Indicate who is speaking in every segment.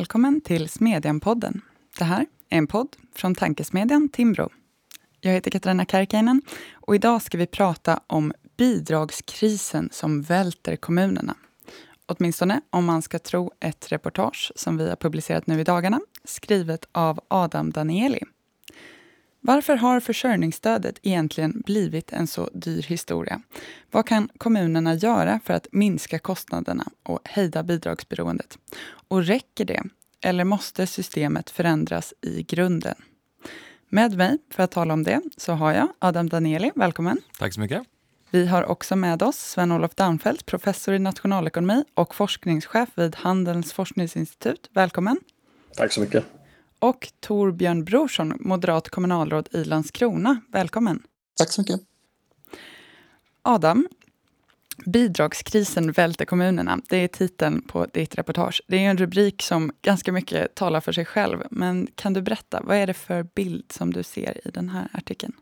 Speaker 1: Välkommen till Smedjan-podden. Det här är en podd från tankesmedjan Timbro. Jag heter Katarina Karkiainen och idag ska vi prata om bidragskrisen som välter kommunerna. Åtminstone om man ska tro ett reportage som vi har publicerat nu i dagarna, skrivet av Adam Danieli. Varför har försörjningsstödet egentligen blivit en så dyr historia? Vad kan kommunerna göra för att minska kostnaderna och hejda bidragsberoendet? Och räcker det? Eller måste systemet förändras i grunden? Med mig för att tala om det så har jag Adam Danieli. Välkommen.
Speaker 2: Tack så mycket.
Speaker 1: Vi har också med oss Sven-Olof Damfelt, professor i nationalekonomi och forskningschef vid Handelns forskningsinstitut. Välkommen.
Speaker 3: Tack så mycket
Speaker 1: och Torbjörn Brorsson, moderat kommunalråd i Landskrona. Välkommen!
Speaker 4: Tack så mycket!
Speaker 1: Adam, Bidragskrisen välter kommunerna. Det är titeln på ditt reportage. Det är en rubrik som ganska mycket talar för sig själv. Men kan du berätta, vad är det för bild som du ser i den här artikeln?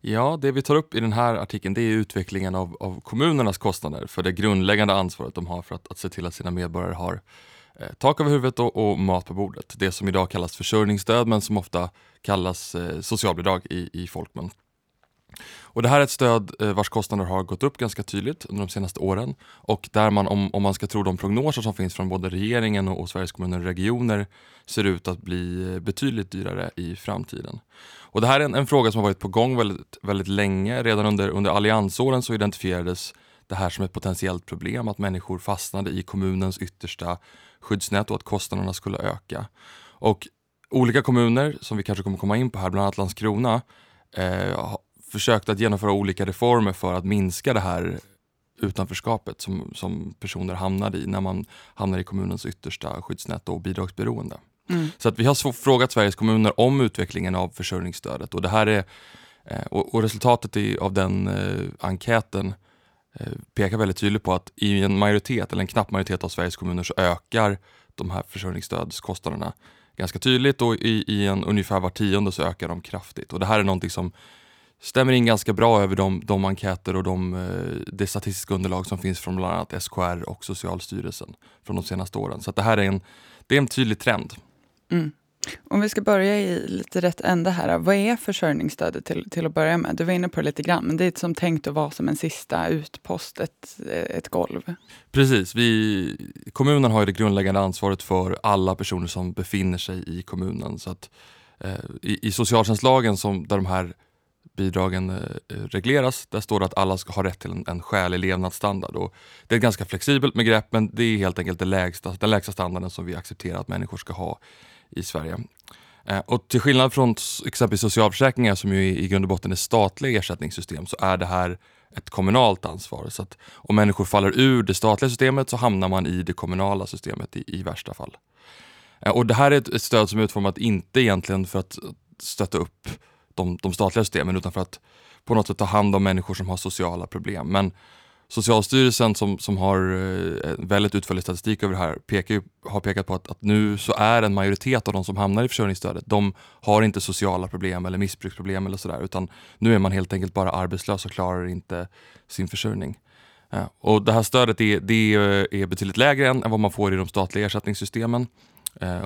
Speaker 2: Ja, det vi tar upp i den här artikeln det är utvecklingen av, av kommunernas kostnader för det grundläggande ansvaret de har för att, att se till att sina medborgare har Eh, tak över huvudet och, och, mat på bordet. Det som idag kallas försörjningsstöd men som ofta kallas eh, socialbidrag i, i folkmun. Och det här är ett stöd eh, vars kostnader har gått upp ganska tydligt under de senaste åren och där man, om, om man ska tro de prognoser som finns från både regeringen och, och Sveriges kommuner och regioner, ser ut att bli eh, betydligt dyrare i framtiden. Och det här är en, en fråga som har varit på gång väldigt, väldigt länge. Redan under, under alliansåren så identifierades det här som ett potentiellt problem, att människor fastnade i kommunens yttersta skyddsnät och att kostnaderna skulle öka. Och olika kommuner, som vi kanske kommer komma in på här, bland annat Landskrona, eh, har försökt att genomföra olika reformer för att minska det här utanförskapet som, som personer hamnar i när man hamnar i kommunens yttersta skyddsnät och bidragsberoende. Mm. Så att vi har frågat Sveriges kommuner om utvecklingen av försörjningsstödet och det här är eh, och, och resultatet av den eh, enkäten Eh, pekar väldigt tydligt på att i en majoritet, eller en knapp majoritet av Sveriges kommuner så ökar de här försörjningsstödskostnaderna ganska tydligt och i, i en ungefär var tionde så ökar de kraftigt. Och det här är någonting som stämmer in ganska bra över de, de enkäter och de, eh, det statistiska underlag som finns från bland annat SKR och Socialstyrelsen från de senaste åren. Så det här är en, det är en tydlig trend.
Speaker 1: Mm. Om vi ska börja i lite rätt ände här. Vad är försörjningsstödet till, till att börja med? Du var inne på det lite grann, men det är som tänkt att vara som en sista utpost, ett, ett golv.
Speaker 2: Precis. Vi, kommunen har det grundläggande ansvaret för alla personer som befinner sig i kommunen. Så att, eh, i, I socialtjänstlagen som, där de här bidragen eh, regleras, där står det att alla ska ha rätt till en, en skälig levnadsstandard. Och det är ett ganska flexibelt begrepp, men det är helt enkelt det lägsta, den lägsta standarden som vi accepterar att människor ska ha i Sverige. Eh, och till skillnad från exempelvis socialförsäkringar som ju i grund och botten är statliga ersättningssystem så är det här ett kommunalt ansvar. Så att om människor faller ur det statliga systemet så hamnar man i det kommunala systemet i, i värsta fall. Eh, och det här är ett, ett stöd som är utformat inte egentligen för att stötta upp de, de statliga systemen utan för att på något sätt ta hand om människor som har sociala problem. Men Socialstyrelsen som, som har eh, väldigt utförlig statistik över det här pekar, har pekat på att, att, nu så är en majoritet av de som hamnar i försörjningsstödet, de har inte sociala problem eller missbruksproblem eller sådär utan nu är man helt enkelt bara arbetslös och klarar inte sin försörjning. Ja, och det här stödet är, det eh, är betydligt lägre än, vad man får i de statliga ersättningssystemen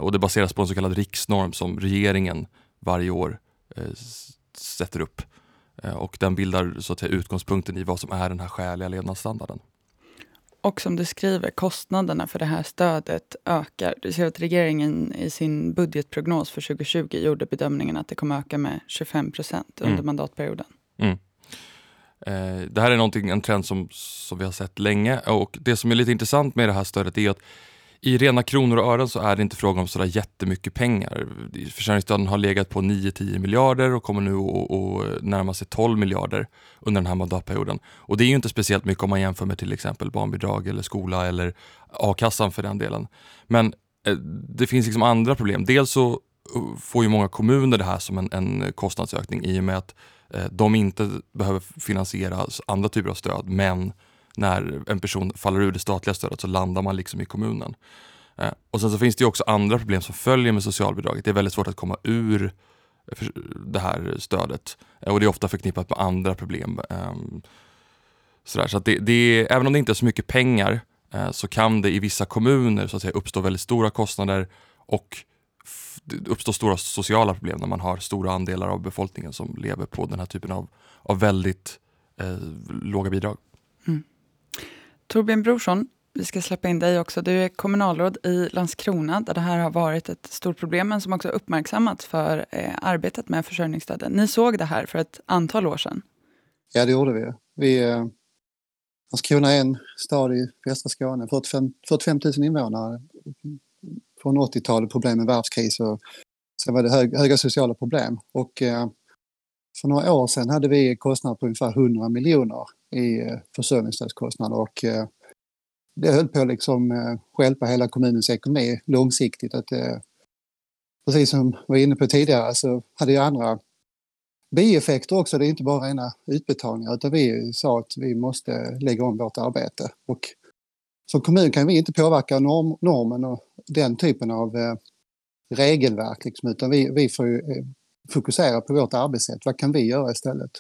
Speaker 2: och det baseras på en så kallad riksnorm som regeringen varje år sätter upp. Eh, och den bildar så att säga, utgångspunkten i vad som är den här skäliga levnadsstandarden.
Speaker 1: Och som du skriver, kostnaderna för det här stödet ökar. Du ser att regeringen i sin budgetprognos för 2020 gjorde bedömningen att det kommer öka med 25 procent under mm. mandatperioden. Mm.
Speaker 2: Eh, det här är en trend som, som vi har sett länge och det som är lite intressant med det här stödet är att i rena kronor och ören så är det inte fråga om sådär jättemycket pengar. Försörjningsstöden har legat på 9-10 miljarder och kommer nu att närma sig 12 miljarder under den här mandatperioden. Och det är ju inte speciellt mycket om man jämför med till exempel barnbidrag eller skola eller a-kassan för den delen. Men eh, det finns liksom andra problem. Dels så eh, får ju många kommuner det här som en, en kostnadsökning i och med att eh, de inte behöver finansiera andra typer av stöd men när en person faller ur det statliga stödet så landar man liksom i kommunen. Eh, och sen så finns det också andra problem som följer med socialbidraget. Det är väldigt svårt att komma ur eh, det här stödet eh, och det är ofta förknippat med andra problem. Ehm, sådär. Så det, det även om det inte är så mycket pengar så kan det i vissa kommuner så att säga, uppstå väldigt stora kostnader Och det uppstår stora sociala problem när man har stora andelar av befolkningen som lever på den här typen av, av väldigt eh, låga bidrag. Mm.
Speaker 1: Torbjörn Brorsson, vi ska släppa in dig också. Du är kommunalråd i Landskrona där det här har varit ett stort problem men som också uppmärksammats för eh, arbetet med försörjningsstöden. Ni såg det här för ett antal år sedan.
Speaker 3: Ja, det gjorde vi. vi eh, Landskrona är en stad i västra Skåne, 45, 45 000 invånare. Från 80-talet problem med varvskris och sen var det hög, höga sociala problem. Och eh, för några år sedan hade vi kostnader på ungefär 100 miljoner i eh, försörjningsstödskostnader och eh, det höll på att liksom eh, stjälpa hela kommunens ekonomi långsiktigt. Att, precis som vi var inne på tidigare så hade ju andra bieffekter också. Det är inte bara rena utbetalningar utan vi sa att vi måste lägga om vårt arbete. Och som kommun kan vi inte påverka norm, normen och den typen av regelverk liksom, utan vi, vi får ju fokusera på vårt arbetssätt. Vad kan vi göra istället?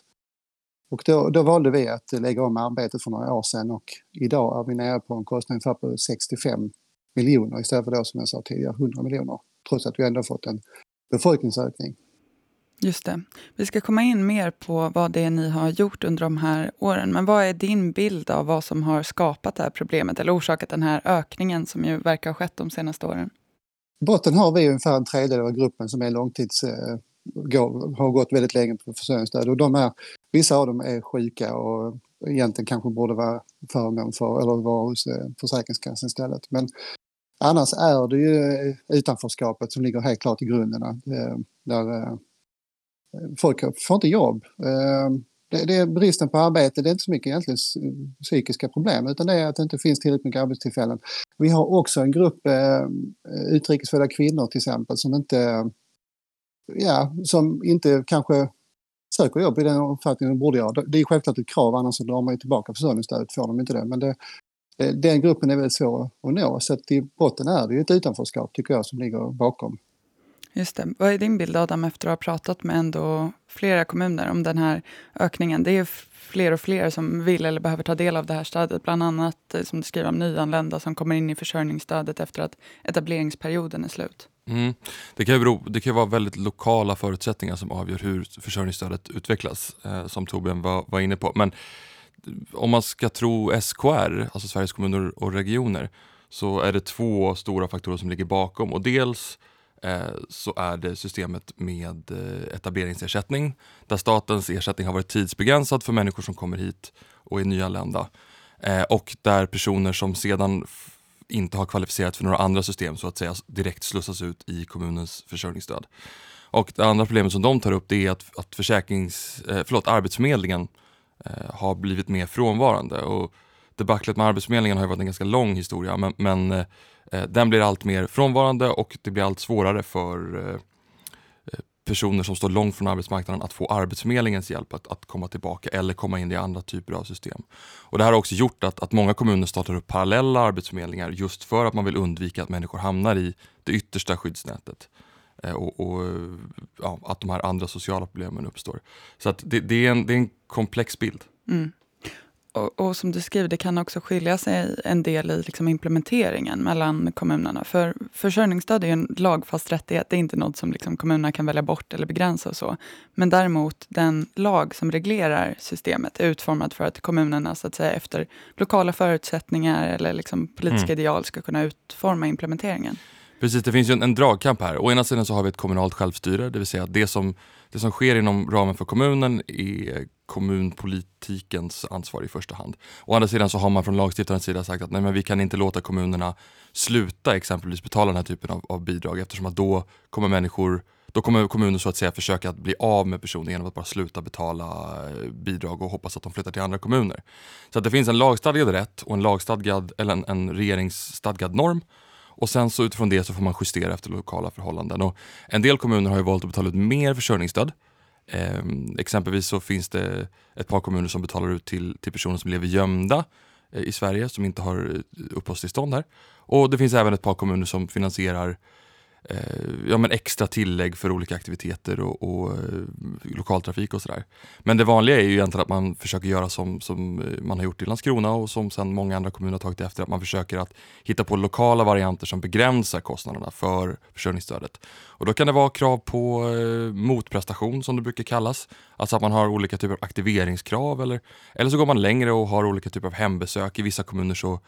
Speaker 3: Och då, då, valde vi att lägga om arbetet för några år sedan och idag är vi nere på en kostnad ungefär på 65 miljoner istället för då som jag sa tidigare 100 miljoner. Trots att vi ändå fått en befolkningsökning.
Speaker 1: Just det. Vi ska komma in mer på vad det är ni har gjort under de här åren. Men vad är din bild av vad som har skapat det här problemet eller orsakat den här ökningen som ju verkar ha skett de senaste åren?
Speaker 3: I botten har vi ungefär en tredjedel av gruppen som är långtids, eh, går, har gått väldigt länge på försörjningsstöd och de är, vissa av dem är sjuka och egentligen kanske borde vara förmån för eller vara hos eh, Försäkringskassan istället. Men annars är det ju eh, utanförskapet som ligger helt klart i grunden. Eh, där folk får inte jobb. Det, är bristen på arbete, det är inte så mycket egentligen psykiska problem utan det är att det inte finns tillräckligt mycket arbetstillfällen. Vi har också en grupp utrikesfödda kvinnor till exempel som inte, ja, som inte kanske söker jobb i den omfattning de borde göra. Det är självklart ett krav annars drar man ju tillbaka försörjningsstödet får de inte det. Men det, den gruppen är väldigt svår att nå så att i botten är det ju ett utanförskap tycker jag som ligger bakom.
Speaker 1: Just det. Vad är din bild Adam efter att ha pratat med ändå flera kommuner om den här ökningen? Det är fler och fler som vill eller behöver ta del av det här stödet. Bland annat eh, som du skriver om nyanlända som kommer in i försörjningsstödet efter att etableringsperioden är slut.
Speaker 2: Mm. Det, kan ju bero, det kan vara väldigt lokala förutsättningar som avgör hur försörjningsstödet utvecklas, eh, som Torbjörn var, var inne på. Men om man ska tro SKR, alltså Sveriges kommuner och regioner, så är det två stora faktorer som ligger bakom. Och dels Eh, så är det systemet med eh, etableringsersättning där statens ersättning har varit tidsbegränsad för människor som kommer hit och är nyanlända. Eh, och där personer som sedan inte har kvalificerat för några andra system så att säga direkt slussas ut i kommunens försörjningsstöd. Och det andra problemet som de tar upp det är att, att försäkrings, eh, förlåt, Arbetsförmedlingen eh, har blivit mer frånvarande. Och debaclet med Arbetsförmedlingen har varit en ganska lång historia men, men eh, eh, den blir allt mer frånvarande och det blir allt svårare för eh, personer som står långt från arbetsmarknaden att få Arbetsförmedlingens hjälp att, att komma tillbaka eller komma in i andra typer av system. Och Det här har också gjort att, att många kommuner startar upp parallella arbetsförmedlingar just för att man vill undvika att människor hamnar i det yttersta skyddsnätet. Eh, och, och ja, att de här andra sociala problemen uppstår. Så att det, det, är, en, det är en komplex bild. Mm.
Speaker 1: Och, och, som du skriver, det kan också skilja sig en del i liksom implementeringen mellan kommunerna. För försörjningsstöd är en lagfast rättighet. Det är inte något som liksom kommunerna kan välja bort eller begränsa. och så. Men däremot, den lag som reglerar systemet är utformad för att kommunerna så att säga, efter lokala förutsättningar eller liksom politiska mm. ideal ska kunna utforma implementeringen.
Speaker 2: Precis, det finns ju en, en dragkamp här. Å ena sidan så har vi ett kommunalt självstyre, det vill säga att det som, det som sker inom ramen för kommunen är kommunpolitikens ansvar i första hand. Å andra sidan så har man från lagstiftarens sida sagt att nej, men vi kan inte låta kommunerna sluta exempelvis betala den här typen av, av bidrag eftersom att då kommer människor då kommer kommunen så att säga försöka att bli av med personer genom att bara sluta betala eh, bidrag och hoppas att de flyttar till andra kommuner. Så att det finns en lagstadgad rätt och en lagstadgad eller en, en regeringsstadgad norm och sen så utifrån det så får man justera efter lokala förhållanden. Och en del kommuner har ju valt att betala ut mer försörjningsstöd. Eh, exempelvis så finns det ett par kommuner som betalar ut till, till personer som lever gömda eh, i Sverige som inte har eh, uppehållstillstånd här. Och det finns även ett par kommuner som finansierar Eh, ja, men extra tillägg för olika aktiviteter och, och eh, lokaltrafik och sådär. Men det vanliga är ju egentligen att man försöker göra som, som eh, man har gjort i Landskrona och som sen många andra kommuner har tagit efter, att man försöker att hitta på lokala varianter som begränsar kostnaderna för försörjningsstödet. Och då kan det vara krav på motprestation som det brukar kallas, alltså att man har olika typer av aktiveringskrav eller, eller så går man längre och har olika typer av hembesök. I vissa kommuner så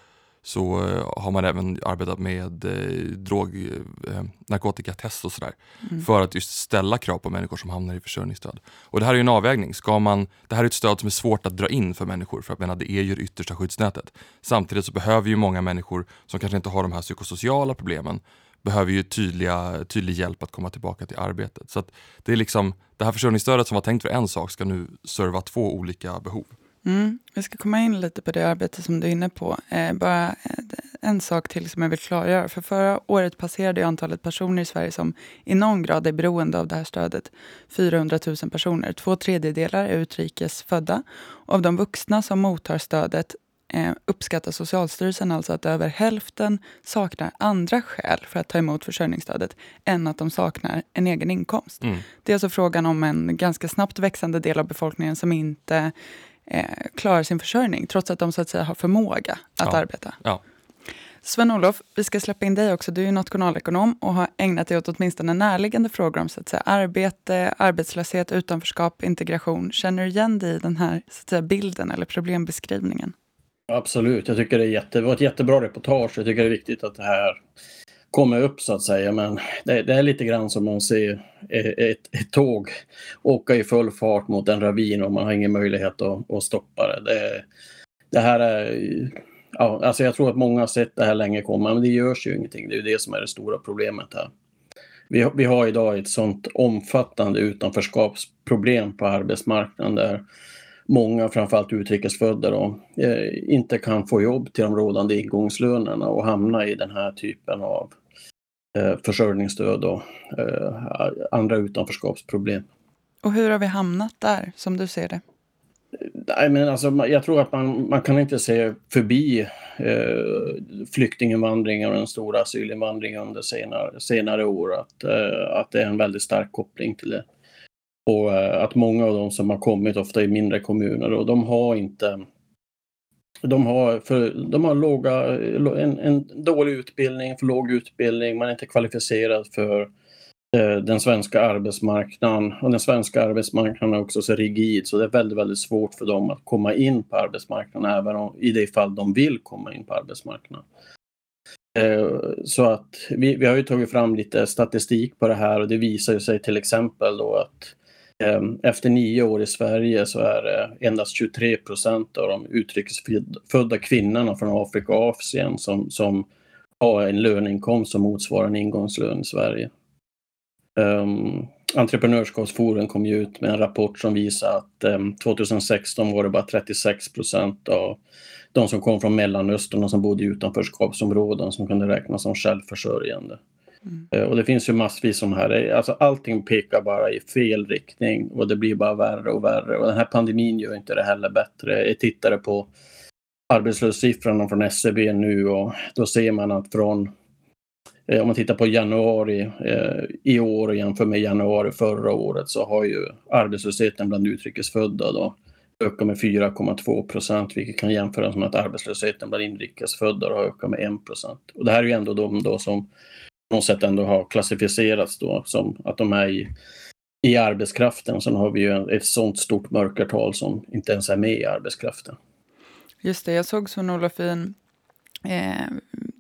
Speaker 2: så eh, har man även arbetat med eh, drog, eh, narkotikatest och sådär. Mm. För att just ställa krav på människor som hamnar i försörjningsstöd. Och det här är ju en avvägning. Ska man, det här är ett stöd som är svårt att dra in för människor för att menar, det är ju det yttersta skyddsnätet. Samtidigt så behöver ju många människor som kanske inte har de här psykosociala problemen behöver ju tydliga, tydlig hjälp att komma tillbaka till arbetet. Så det är liksom, det här försörjningsstödet som var tänkt för en sak ska nu serva två olika behov.
Speaker 1: Mm. Vi ska komma in lite på det arbete som du är inne på. Eh, bara eh, en sak till som jag vill klargöra. För förra året passerade antalet personer i Sverige som i någon grad är beroende av det här stödet 400 000 personer. Två tredjedelar är utrikes födda. Av de vuxna som mottar stödet eh, uppskattar Socialstyrelsen alltså att över hälften saknar andra skäl för att ta emot försörjningsstödet än att de saknar en egen inkomst. Mm. Det är alltså frågan om en ganska snabbt växande del av befolkningen som inte eh, klarar sin försörjning trots att de så att säga har förmåga att
Speaker 2: ja.
Speaker 1: arbeta.
Speaker 2: Ja.
Speaker 1: Sven-Olof, vi ska släppa in dig också. Du är nationalekonom och har ägnat dig åt åtminstone närliggande frågor om så att säga, arbete, arbetslöshet, utanförskap, integration. Känner du igen dig i den här så att säga, bilden eller problembeskrivningen?
Speaker 4: Absolut, jag tycker det, är jätte, det var ett jättebra reportage. Jag tycker det är viktigt att det här kommer upp så att säga. Men det, det är lite grann som man ser ett, ett, tåg åka i full fart mot en ravin och man har ingen möjlighet att, att stoppa det. det. Det här är... Ja, alltså jag tror att många har sett det här länge komma, men det görs ju ingenting. Det är ju det som är det stora problemet här. Vi, vi har idag ett sånt omfattande utanförskapsproblem på arbetsmarknaden där många, framförallt utrikesfödda, då, eh, inte kan få jobb till de rådande ingångslönerna och hamna i den här typen av eh, försörjningsstöd och eh, andra utanförskapsproblem.
Speaker 1: Och hur har vi hamnat där, som du ser det?
Speaker 4: Nej, men alltså, jag tror att man, man kan inte se förbi eh, flyktinginvandringen och den stora asylinvandringen under senare, senare år. Att, eh, att det är en väldigt stark koppling till det. Och eh, att många av de som har kommit ofta i mindre kommuner och de har inte de har, för, de har låga, en, en dålig utbildning, för låg utbildning, man är inte kvalificerad för eh, den svenska arbetsmarknaden. Och den svenska arbetsmarknaden är också så rigid så det är väldigt, väldigt svårt för dem att komma in på arbetsmarknaden även om, i det fall de vill komma in på arbetsmarknaden. Eh, så att vi, vi har ju tagit fram lite statistik på det här och det visar ju sig till exempel då att Ehm, efter nio år i Sverige så är det endast 23 procent av de utrikesfödda kvinnorna från Afrika och Asien som, som har en löneinkomst som motsvarar en ingångslön i Sverige. Um, Entreprenörskapsforum kom ju ut med en rapport som visar att ehm, um, 2016 var det bara 36 procent av de som kom från Mellanöstern och som bodde i utanförskapsområden som kunde räknas som självförsörjande. Mm. Eh, och det finns ju massvis som här, eh, alltså allting pekar bara i fel riktning och det blir bara värre och värre. Och den här pandemin gör inte det heller bättre. Jag tittade på arbetslöshetssiffrorna från SCB nu och då ser man att från eh, om man tittar på januari eh, i år och jämför med januari förra året så har ju arbetslösheten bland utrikesfödda då ökat med 4,2 procent, vilket kan jämföras med att arbetslösheten bland inrikesfödda har ökat med 1 procent. Och det här är ju ändå de då som något sätt ändå har klassificerats då som att de är i, i arbetskraften. Sen har vi ju ett sånt stort mörkertal som inte ens är med i arbetskraften.
Speaker 1: Just det, jag såg Sven-Olof i eh,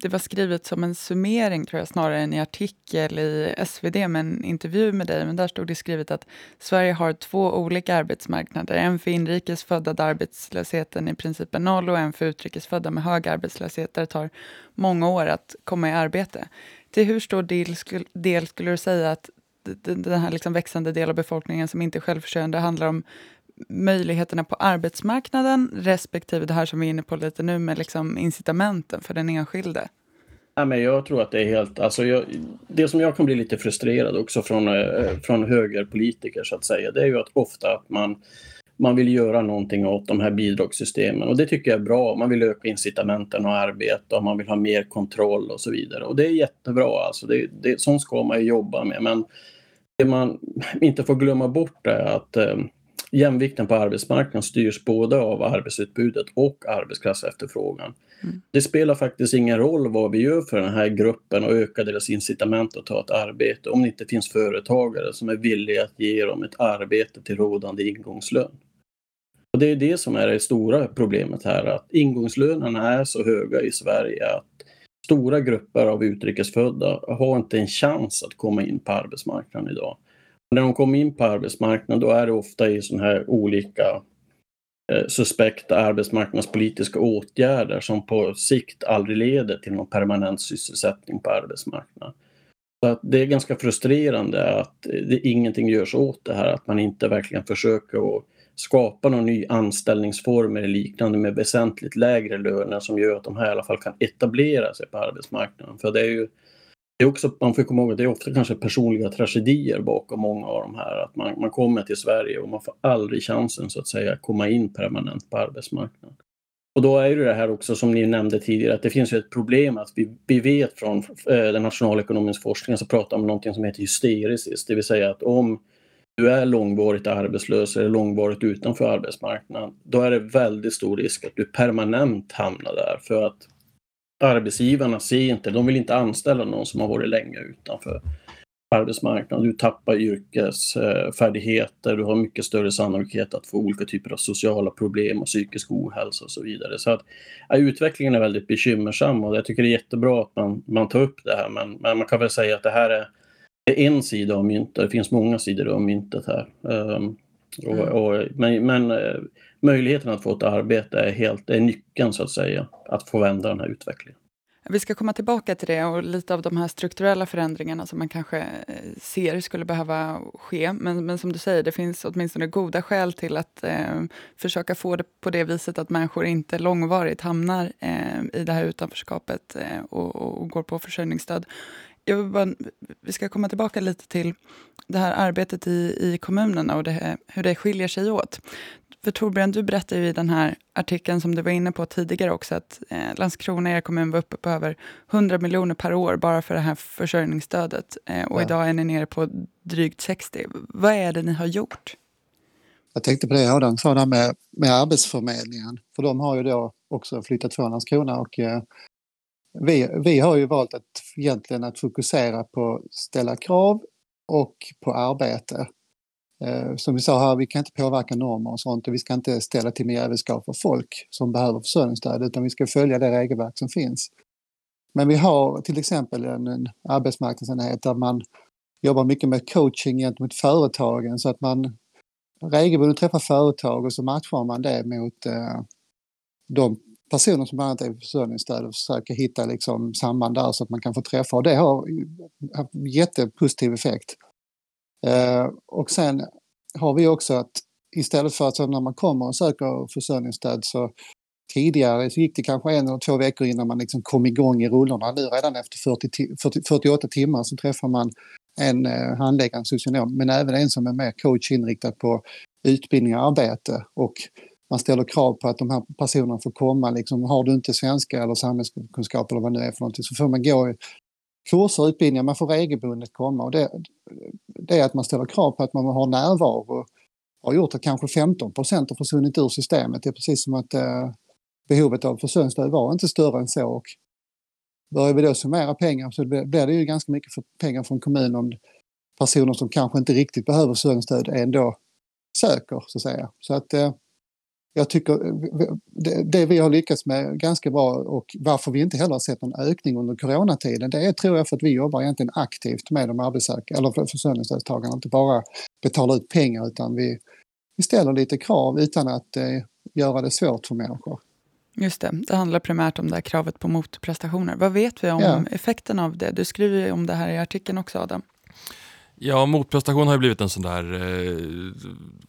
Speaker 1: det var skrivet som en summering tror jag snarare än i artikel i SvD med en intervju med dig. Men där stod det skrivet att Sverige har två olika arbetsmarknader. En för inrikes födda där arbetslösheten i princip är noll och en för utrikesfödda med hög arbetslöshet där det tar många år att komma i arbete. Till hur stor del, skulle, del skulle du säga att den här liksom växande del av befolkningen som inte är självförsörjande handlar om möjligheterna på arbetsmarknaden respektive det här som vi är inne på lite nu med liksom incitamenten för den enskilde?
Speaker 4: Nej, men jag tror att det är helt, alltså jag, det som jag kan bli lite frustrerad också från, eh, från högerpolitiker så att säga, det är ju att ofta att man man vill göra någonting åt de här bidragssystemen och det tycker jag är bra. Man vill öka incitamenten att arbeta och man vill ha mer kontroll och så vidare. Och det är jättebra, alltså. det, det, sånt ska man ju jobba med. Men det man inte får glömma bort är att eh, jämvikten på arbetsmarknaden styrs både av arbetsutbudet och arbetskraftsefterfrågan. Mm. Det spelar faktiskt ingen roll vad vi gör för den här gruppen och ökar deras incitament att ta ett arbete om det inte finns företagare som är villiga att ge dem ett arbete till rådande ingångslön. Och Det är det som är det stora problemet här, att ingångslönerna är så höga i Sverige att stora grupper av utrikesfödda har inte en chans att komma in på arbetsmarknaden idag. När de kommer in på arbetsmarknaden då är det ofta i sådana här olika eh, suspekta arbetsmarknadspolitiska åtgärder som på sikt aldrig leder till någon permanent sysselsättning på arbetsmarknaden. Så att det är ganska frustrerande att eh, det, ingenting görs åt det här, att man inte verkligen försöker att skapa någon ny anställningsform eller liknande med väsentligt lägre löner som gör att de här i alla fall kan etablera sig på arbetsmarknaden. För det är ju det är också, man får komma ihåg att det är ofta kanske personliga tragedier bakom många av de här. Att man, man kommer till Sverige och man får aldrig chansen så att säga komma in permanent på arbetsmarknaden. Och då är det det här också som ni nämnde tidigare att det finns ju ett problem att vi, vi vet från eh, den nationalekonomiska forskningen så pratar om någonting som heter hysteresis, det vill säga att om du är långvarigt arbetslös eller långvarigt utanför arbetsmarknaden, då är det väldigt stor risk att du permanent hamnar där för att arbetsgivarna ser inte, de vill inte anställa någon som har varit länge utanför arbetsmarknaden. Du tappar yrkesfärdigheter, du har mycket större sannolikhet att få olika typer av sociala problem och psykisk ohälsa och så vidare. Så att ja, utvecklingen är väldigt bekymmersam och jag tycker det är jättebra att man, man tar upp det här. Men, men man kan väl säga att det här är, är en sida av myntet. Det finns många sidor av myntet här. Um, och, mm. och, men, men eh, möjligheten att få ett arbete är, helt, är nyckeln så att säga, att få vända den här utvecklingen.
Speaker 1: Vi ska komma tillbaka till det och lite av de här strukturella förändringarna som man kanske eh, ser skulle behöva ske. Men, men som du säger, det finns åtminstone goda skäl till att eh, försöka få det på det viset att människor inte långvarigt hamnar eh, i det här utanförskapet eh, och, och, går på försörjningsstöd. Bara, vi ska komma tillbaka lite till det här arbetet i, i kommunerna och det, hur det skiljer sig åt. För Torbjörn, du berättar ju i den här artikeln som du var inne på tidigare också att eh, Landskrona, er kommun, var uppe på över 100 miljoner per år bara för det här försörjningsstödet. Eh, och ja. idag är ni nere på drygt 60. Vad är det ni har gjort?
Speaker 3: Jag tänkte på det Adam sa där med, med Arbetsförmedlingen. För de har ju då också flyttat från Landskrona och eh, vi, vi har ju valt att egentligen att fokusera på att ställa krav och på arbete. Eh, som vi sa här, vi kan inte påverka normer och sånt och vi ska inte ställa till med jävelskap för folk som behöver försörjningsstöd utan vi ska följa det regelverk som finns. Men vi har till exempel en, en arbetsmarknadsenhet där man jobbar mycket med coaching gentemot företagen så att man regelbundet träffar företag och så matchar man det mot eh, de personer som bland annat är försörjningsstöd och försöker hitta liksom samband där så att man kan få träffa och det har haft jättepositiv effekt. Eh, och sen har vi också att istället för att när man kommer och söker försörjningsstöd så tidigare så gick det kanske en eller två veckor innan man liksom kom igång i rullorna. Nu redan efter 40, 40, 48 timmar så träffar man en eh, en socionom men även en som är mer coach inriktad på utbildning och arbete. Och man ställer krav på att de här personerna får komma. Liksom, har du inte svenska eller samhällskunskap eller vad det nu är för någonting så får man gå kurser och utbildningar, man får regelbundet komma. Och det, det är att man ställer krav på att man har närvaro har gjort att kanske 15 procent har försvunnit ur systemet. Det är precis som att eh, behovet av försörjningsstöd var inte större än så. Och börjar vi då summera pengar så blir det ju ganska mycket för pengar från kommunen om personer som kanske inte riktigt behöver försörjningsstöd ändå söker så att säga. Så att eh, jag tycker det, vi har lyckats med ganska bra och varför vi inte heller har sett någon ökning under coronatiden det är tror jag för att vi jobbar egentligen aktivt med de arbetssökande eller försörjningsstödstagarna, inte bara betalar ut pengar utan vi, vi ställer lite krav utan att eh, göra det svårt för människor.
Speaker 1: Just det, det handlar primärt om det här kravet på motprestationer. Vad vet vi om ja. effekten av det? Du skriver om det här i artikeln också Adam.
Speaker 2: Ja, motprestation har ju blivit en sån där, eh,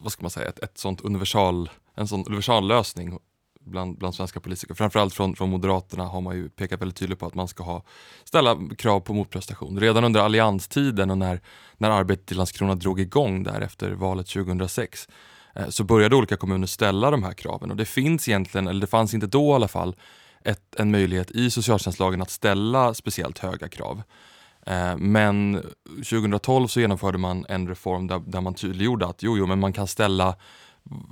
Speaker 2: vad ska man säga, ett, ett sånt universal, en sån universallösning bland, bland svenska politiker. Framförallt från, från Moderaterna har man ju pekat väldigt tydligt på att man ska ha, ställa krav på motprestation. Redan under allianstiden och när, när arbetet i Landskrona drog igång där efter valet 2006 eh, så började olika kommuner ställa de här kraven och det finns egentligen, eller det fanns inte då i alla fall, ett, en möjlighet i socialtjänstlagen att ställa speciellt höga krav. Eh, men 2012 så genomförde man en reform där, där man tydliggjorde att jo, jo, men man kan ställa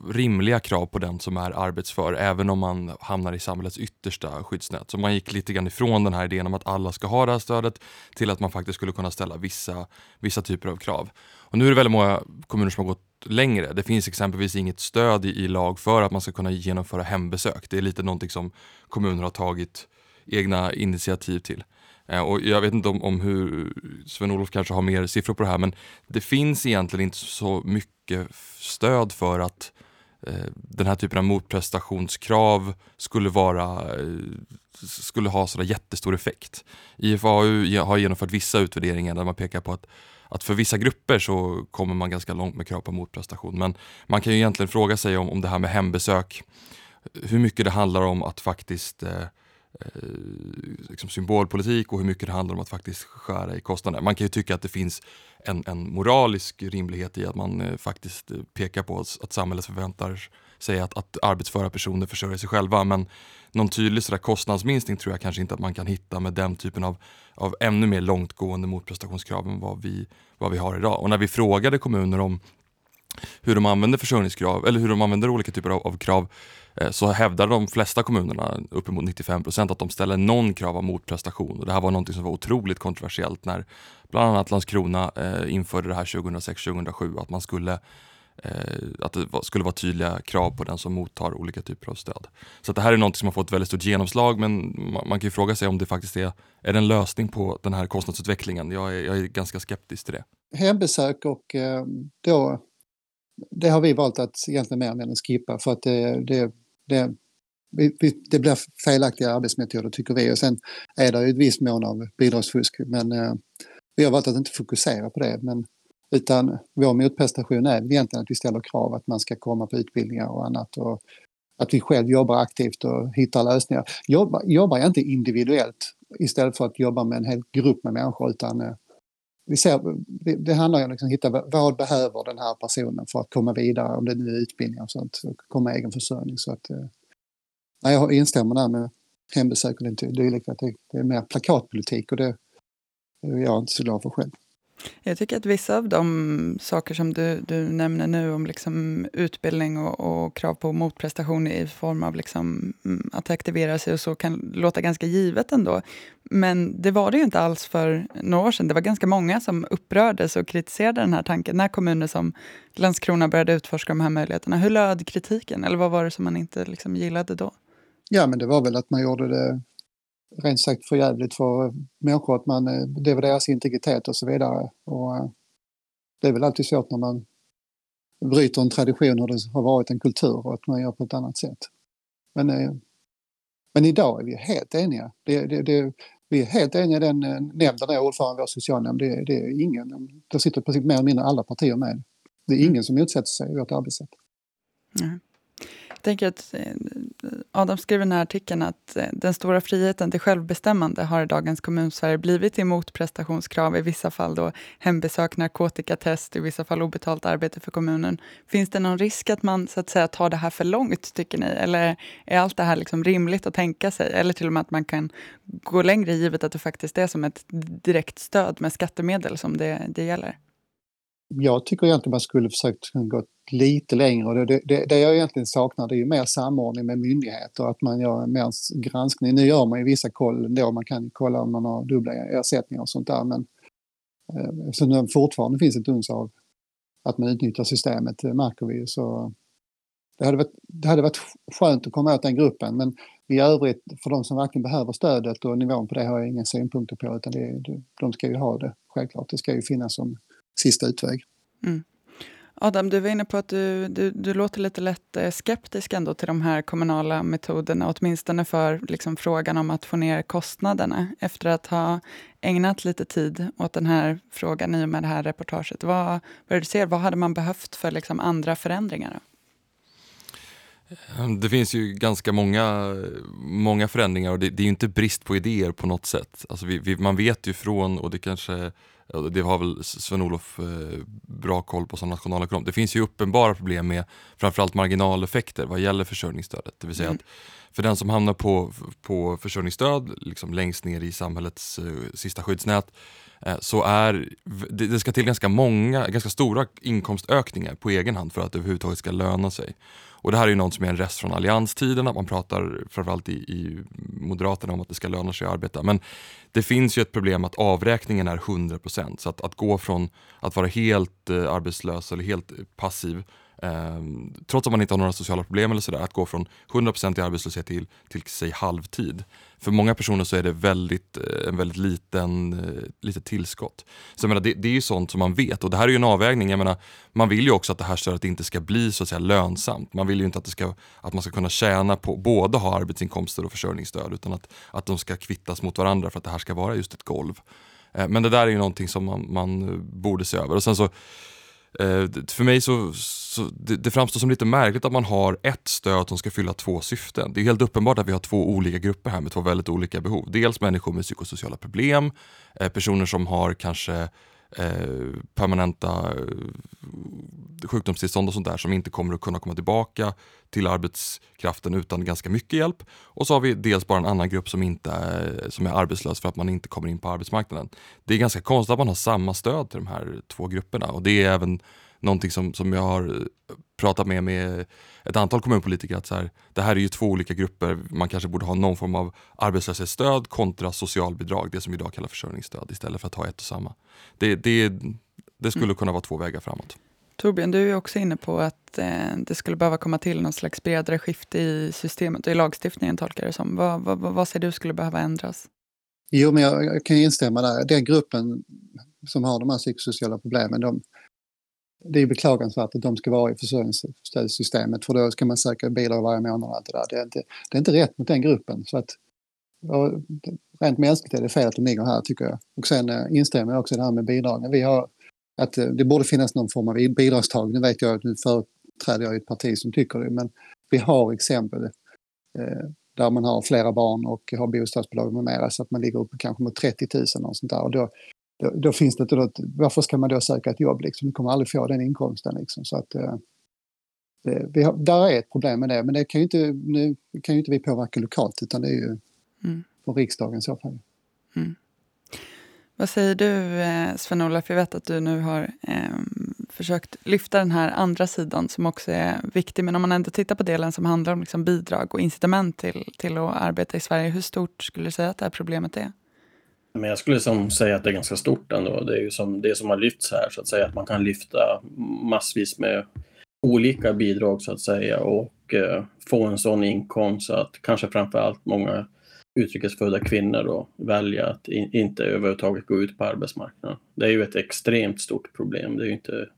Speaker 2: rimliga krav på den som är arbetsför även om man hamnar i samhällets yttersta skyddsnät. Så man gick lite grann ifrån den här idén om att alla ska ha det här stödet till att man faktiskt skulle kunna ställa vissa, vissa typer av krav. Och nu är det väldigt många kommuner som har gått längre. Det finns exempelvis inget stöd i, i lag för att man ska kunna genomföra hembesök. Det är lite någonting som kommuner har tagit egna initiativ till. Eh, och jag vet inte om, om hur Sven-Olof kanske har mer siffror på det här men det finns egentligen inte så mycket stöd för att eh, den här typen av motprestationskrav skulle, vara, eh, skulle ha sådär jättestor effekt. IFAU har genomfört vissa utvärderingar där man pekar på att att för vissa grupper så kommer man ganska långt med krav på motprestation. Men man kan ju egentligen fråga sig om, om det här med hembesök, hur mycket det handlar om att faktiskt eh, Eh, liksom symbolpolitik och hur mycket det handlar om att faktiskt skära i kostnader. Man kan ju tycka att det finns en, en moralisk rimlighet i att man eh, faktiskt eh, pekar på att, att samhället förväntar sig att, att arbetsföra personer försörjer sig själva. Men någon tydlig sådär kostnadsminskning tror jag kanske inte att man kan hitta med den typen av, av ännu mer långtgående motprestationskrav än vad vi, vad vi har idag. Och när vi frågade kommuner om hur de använder försörjningskrav eller hur de använder olika typer av, av krav eh, Eh, så hävdar de flesta kommunerna, uppemot 95 procent, att de ställer någon krav av motprestation. Och det här var något som var otroligt kontroversiellt när bland annat Landskrona eh, införde det här 2006-2007, att man skulle eh, att det skulle vara tydliga krav på den som mottar olika typer av stöd. Så det här är något som har fått väldigt stort genomslag men man kan ju fråga sig om det faktiskt är, är det en lösning på den här kostnadsutvecklingen. Jag är, jag är ganska skeptisk till det.
Speaker 3: Hembesök och eh, då, det har vi valt att egentligen mer eller mindre skippa för att det, det, det det blir felaktiga arbetsmetoder tycker vi och sen är det ju ett visst mån av bidragsfusk men eh, vi har valt att inte fokusera på det men utan vår motprestation är egentligen att vi ställer krav att man ska komma på utbildningar och annat. Och att vi själv jobbar aktivt och hittar lösningar. Jobbar, jobbar inte individuellt istället för att jobba med en hel grupp med människor utan eh, vi ser, det handlar om liksom att hitta vad behöver den här personen för att komma vidare, om det nu är utbildning och sånt, och komma i egen försörjning. Så att, eh, nej, jag instämmer där med hembesök och dylikt, att det, det är mer plakatpolitik och det är jag inte så glad för själv.
Speaker 1: Jag tycker att vissa av de saker som du, du nämner nu om liksom utbildning och, och, krav på motprestation i form av liksom mm, att aktivera sig och så kan låta ganska givet ändå. Men det var det ju inte alls för några år sedan. Det var ganska många som upprördes och kritiserade den här tanken när kommuner som Landskrona började utforska de här möjligheterna. Hur löd kritiken? Eller vad var det som man inte liksom gillade då?
Speaker 3: Ja, men det var väl att man gjorde det rent sagt för jävligt för människor att man, eh, det var deras integritet och så vidare. Och eh, det är väl alltid svårt när man bryter en tradition och det har varit en kultur och att man gör på ett annat sätt. Men, eh, men idag är vi helt eniga. Det, det, det, vi är helt eniga i den nämnden, är ordförande i vår socialnämnd. Det, det är ingen, det sitter precis mer eller mindre alla partier med. Det är ingen mm. som motsätter sig vårt arbetssätt.
Speaker 1: Mm. Jag tänker att eh, Adam skriver i den här artikeln att eh, den stora friheten till självbestämmande har i dagens kommunsverige blivit emot prestationskrav, i vissa fall då hembesök, narkotikatest, i vissa fall obetalt arbete för kommunen. Finns det någon risk att man så att säga tar det här för långt, tycker ni? Eller är allt det här liksom rimligt att tänka sig? Eller till och med att man kan gå längre, givet att det faktiskt är som ett direkt stöd med skattemedel som det, det gäller?
Speaker 3: Jag tycker egentligen man skulle försökt gå lite längre. Det, det, det jag egentligen saknar det är ju mer samordning med myndigheter, att man gör mer granskning. Nu gör man ju vissa koll ändå, man kan kolla om man har dubbla ersättningar och sånt där. Men eh, eftersom det fortfarande finns ett uns av att man utnyttjar systemet, det märker vi Så det hade, varit, det hade varit skönt att komma åt den gruppen men i övrigt för de som verkligen behöver stödet och nivån på det har jag inga synpunkter på utan det, de ska ju ha det självklart. Det ska ju finnas som sista utväg. Mm.
Speaker 1: Adam, du var inne på att du, du, du låter lite lätt eh, skeptisk ändå till de här kommunala metoderna, åtminstone för liksom frågan om att få ner kostnaderna. Efter att ha ägnat lite tid åt den här frågan i och med det här reportaget, vad, vad, du ser, vad hade man behövt för liksom andra förändringar?
Speaker 2: Det finns ju ganska många, många förändringar och det, det är inte brist på idéer på något sätt. Alltså vi, vi, man vet ju från, och det kanske det har väl Sven-Olof eh, bra koll på som nationalekonom. Det finns ju uppenbara problem med framförallt marginaleffekter vad gäller försörjningsstödet. Det vill säga mm. att för den som hamnar på, på försörjningsstöd liksom längst ner i samhällets eh, sista skyddsnät Eh, så är det ska till ganska många, ganska stora inkomstökningar på egen hand för att det överhuvudtaget ska löna sig. Och det här är ju något som är en rest från allianstiden, att man pratar framförallt i, i Moderaterna om att det ska löna sig att arbeta. Men det finns ju ett problem att avräkningen är 100 procent. Så att, att gå från att vara helt eh, arbetslös eller helt passiv eh, trots att man inte har några sociala problem eller sådär, att gå från 100% i arbetslöshet till, till säg halvtid. För många personer så är det väldigt, eh, en väldigt liten, eh, litet tillskott. Så jag menar, det, det är ju sånt som man vet och det här är ju en avvägning. Jag menar, man vill ju också att det här stödet inte ska bli så att säga lönsamt. Man vill ju inte att, det ska, att man ska kunna tjäna på både ha arbetsinkomster och försörjningsstöd utan att, att de ska kvittas mot varandra för att det här ska vara just ett golv. Eh, men det där är ju någonting som man, man borde se över. Och sen så Eh, för mig så, så det, det, framstår som lite märkligt att man har ett stöd som ska fylla två syften. Det är helt uppenbart att vi har två olika grupper här med två väldigt olika behov. Dels människor med psykosociala problem, eh, personer som har kanske eh, permanenta eh, sjukdomstillstånd och sånt där som inte kommer att kunna komma tillbaka till arbetskraften utan ganska mycket hjälp. Och så har vi dels bara en annan grupp som, inte är, som är arbetslös för att man inte kommer in på arbetsmarknaden. Det är ganska konstigt att man har samma stöd till de här två grupperna och det är även någonting som, som jag har pratat med, med ett antal kommunpolitiker att så här, det här är ju två olika grupper. Man kanske borde ha någon form av arbetslöshetsstöd kontra socialbidrag, det som idag kallar försörjningsstöd istället för att ha ett och samma. Det, det, det skulle mm. kunna vara två vägar framåt.
Speaker 1: Torbjörn, du är också inne på att eh, det skulle behöva komma till någon slags bredare skifte i systemet och i lagstiftningen tolkar det som. Vad, vad, vad ser du skulle behöva ändras?
Speaker 3: Jo, men jag, jag kan instämma där. Den gruppen som har de här psykosociala problemen, de, det är beklagansvärt att de ska vara i försörjningsstödssystemet för då ska man söka bidrag varje månad och allt det där. Det är inte, det är inte rätt mot den gruppen. Så att, rent mänskligt är det fel att de ligger här tycker jag. Och sen eh, instämmer jag också i det här med bidragen. Vi har, att eh, det borde finnas någon form av bidragstag. Nu vet jag att nu företräder jag ett parti som tycker det, men vi har exempel eh, där man har flera barn och har bostadsbidrag med mera så att man ligger uppe kanske mot 30 000 och sånt där. Och då, då, då, finns det inte, varför ska man då söka ett jobb liksom? Du kommer aldrig få den inkomsten liksom. Så att, eh, det, har, där är ett problem med det, men det kan ju inte, nu kan ju inte vi påverka lokalt utan det är ju mm. på riksdagen så fall. Mm.
Speaker 1: Vad säger du eh, Sven-Olof? Jag vet att du nu har eh, försökt lyfta den här andra sidan som också är viktig. Men om man ändå tittar på delen som handlar om liksom bidrag och incitament till, till att arbeta i Sverige. Hur stort skulle du säga att det här problemet är?
Speaker 4: Men jag skulle som säga att det är ganska stort ändå. Det är ju som det som har lyfts här så att säga att man kan lyfta massvis med olika bidrag så att säga och eh, få en sån inkomst så att kanske framför allt många utrikesfödda kvinnor då väljer att in, inte överhuvudtaget gå ut på arbetsmarknaden. Det är ju ett extremt stort problem. Det är ju inte,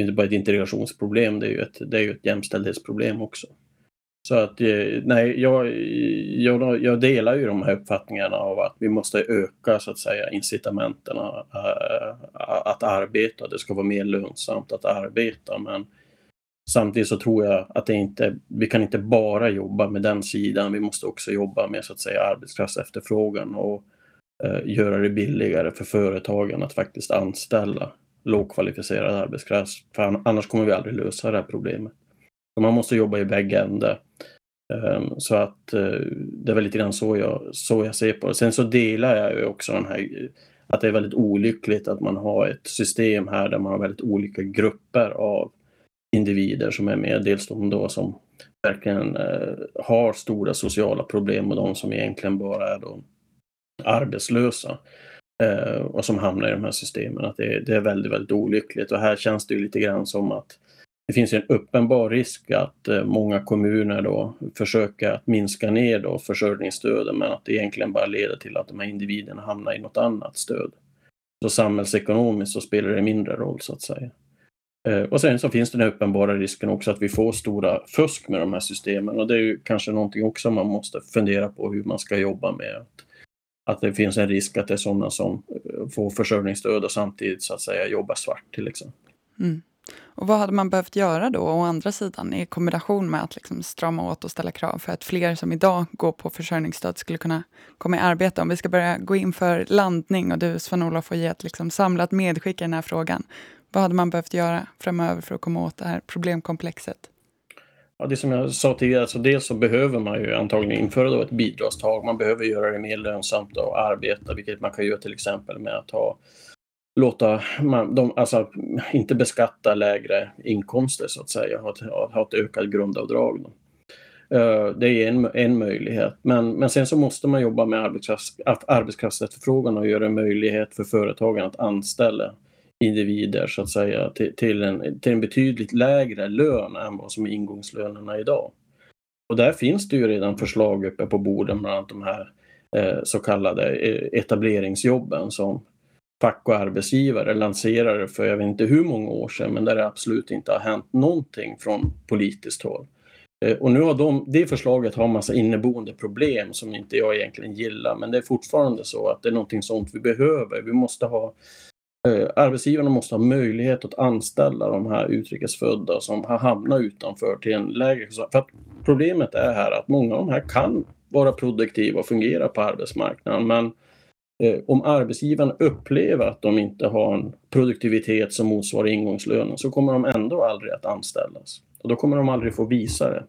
Speaker 4: inte bara ett integrationsproblem, det är ju ett, det är ju ett jämställdhetsproblem också. Så att eh, nej, jag, jag, jag, delar ju de här uppfattningarna av att vi måste öka så att säga incitamenten äh, att arbeta. Det ska vara mer lönsamt att arbeta. Men samtidigt så tror jag att det inte, vi kan inte bara jobba med den sidan. Vi måste också jobba med så att säga arbetskraftsefterfrågan och äh, göra det billigare för företagen att faktiskt anställa lågkvalificerad arbetskraft. För annars kommer vi aldrig lösa det här problemet. Man måste jobba i bägge ändar. Ehm, så att eh, det är väl lite grann så jag, så jag ser på det. Sen så delar jag ju också den här att det är väldigt olyckligt att man har ett system här där man har väldigt olika grupper av individer som är med. Dels de då som verkligen eh, har stora sociala problem och de som egentligen bara är då arbetslösa eh, och som hamnar i de här systemen. Att det, det, är väldigt, väldigt olyckligt och här känns det ju lite grann som att det finns en uppenbar risk att eh, många kommuner då försöker att minska ner då försörjningsstöden men att det egentligen bara leder till att de här individerna hamnar i något annat stöd. Så samhällsekonomiskt så spelar det mindre roll så att säga. Eh, och sen så finns den uppenbara risken också att vi får stora fusk med de här systemen och det är ju kanske någonting också man måste fundera på hur man ska jobba med. Att det finns en risk att det är sådana som eh, får försörjningsstöd och samtidigt så att säga jobbar svart till exempel. Mm.
Speaker 1: Och vad hade man behövt göra då, å andra sidan, i kombination med att liksom strama åt och ställa krav för att fler som idag går på försörjningsstöd skulle kunna komma i arbete? Om vi ska börja gå in för landning och du, Sven-Olof, får ge ett liksom samlat medskick i den här frågan. Vad hade man behövt göra framöver för att komma åt det här problemkomplexet?
Speaker 4: Ja, det som jag sa tidigare, alltså dels så behöver man ju antagligen införa då ett bidragstag. Man behöver göra det mer lönsamt att arbeta, vilket man kan göra till exempel med att ha låta man, de, alltså, inte beskatta lägre inkomster så att säga, ha ett, ha ett ökat grundavdrag. Då. Eh, det är en, en möjlighet. Men, men sen så måste man jobba med arbetskrafts, arbetskraftsefterfrågan och göra en möjlighet för företagen att anställa individer så att säga till, till, en, till en betydligt lägre lön än vad som är ingångslönerna idag. Och där finns det ju redan förslag uppe på borden, bland annat de här eh, så kallade eh, etableringsjobben som fack och arbetsgivare lanserade för jag vet inte hur många år sedan, men där det absolut inte har hänt någonting från politiskt håll. Eh, och nu har de, det förslaget har en massa inneboende problem som inte jag egentligen gillar, men det är fortfarande så att det är någonting sånt vi behöver. Vi måste ha eh, Arbetsgivarna måste ha möjlighet att anställa de här utrikesfödda som har hamnat utanför till en lägre För att Problemet är här att många av de här kan vara produktiva och fungera på arbetsmarknaden, men Eh, om arbetsgivaren upplever att de inte har en produktivitet som motsvarar ingångslönen så kommer de ändå aldrig att anställas. Och då kommer de aldrig få visa det.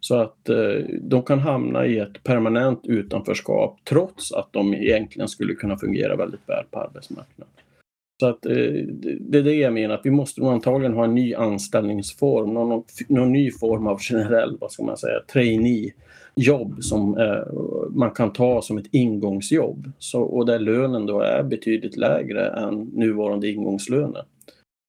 Speaker 4: Så att eh, de kan hamna i ett permanent utanförskap trots att de egentligen skulle kunna fungera väldigt väl på arbetsmarknaden. Så att, eh, det är det jag menar, att vi måste nog antagligen ha en ny anställningsform, någon, någon ny form av generell, vad ska man säga, trainee jobb som eh, man kan ta som ett ingångsjobb. Så, och där lönen då är betydligt lägre än nuvarande ingångslöner.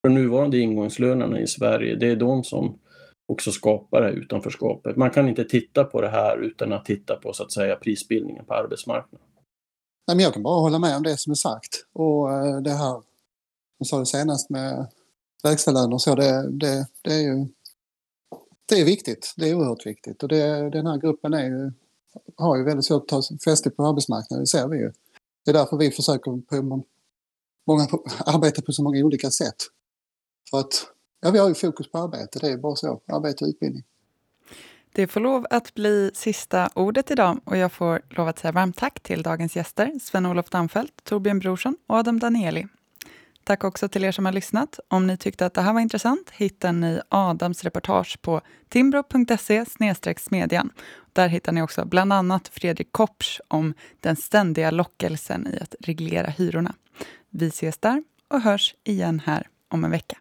Speaker 4: De nuvarande ingångslönerna i Sverige, det är de som också skapar det här utanförskapet. Man kan inte titta på det här utan att titta på så att säga prisbildningen på arbetsmarknaden.
Speaker 3: Nej, men jag kan bara hålla med om det som är sagt. Och eh, det här, som sa det senast med lägstalöner och så, det, det, det är ju det är viktigt. Det är oerhört viktigt. Och det, den här gruppen är ju, har ju väldigt svårt att ta fäste på arbetsmarknaden, det ser vi ju. Det är därför vi försöker på många, arbeta på så många olika sätt. För att ja, vi har ju fokus på arbete, det är bara så. Arbete och utbildning.
Speaker 1: Det får lov att bli sista ordet idag och jag får lov att säga varmt tack till dagens gäster Sven-Olof Damfelt, Torbjörn Brorsson och Adam Danieli. Tack också till er som har lyssnat. Om ni tyckte att det här var intressant hittar ni Adams reportage på timbro.se smedjan. Där hittar ni också bland annat Fredrik Kopsch om den ständiga lockelsen i att reglera hyrorna. Vi ses där och hörs igen här om en vecka.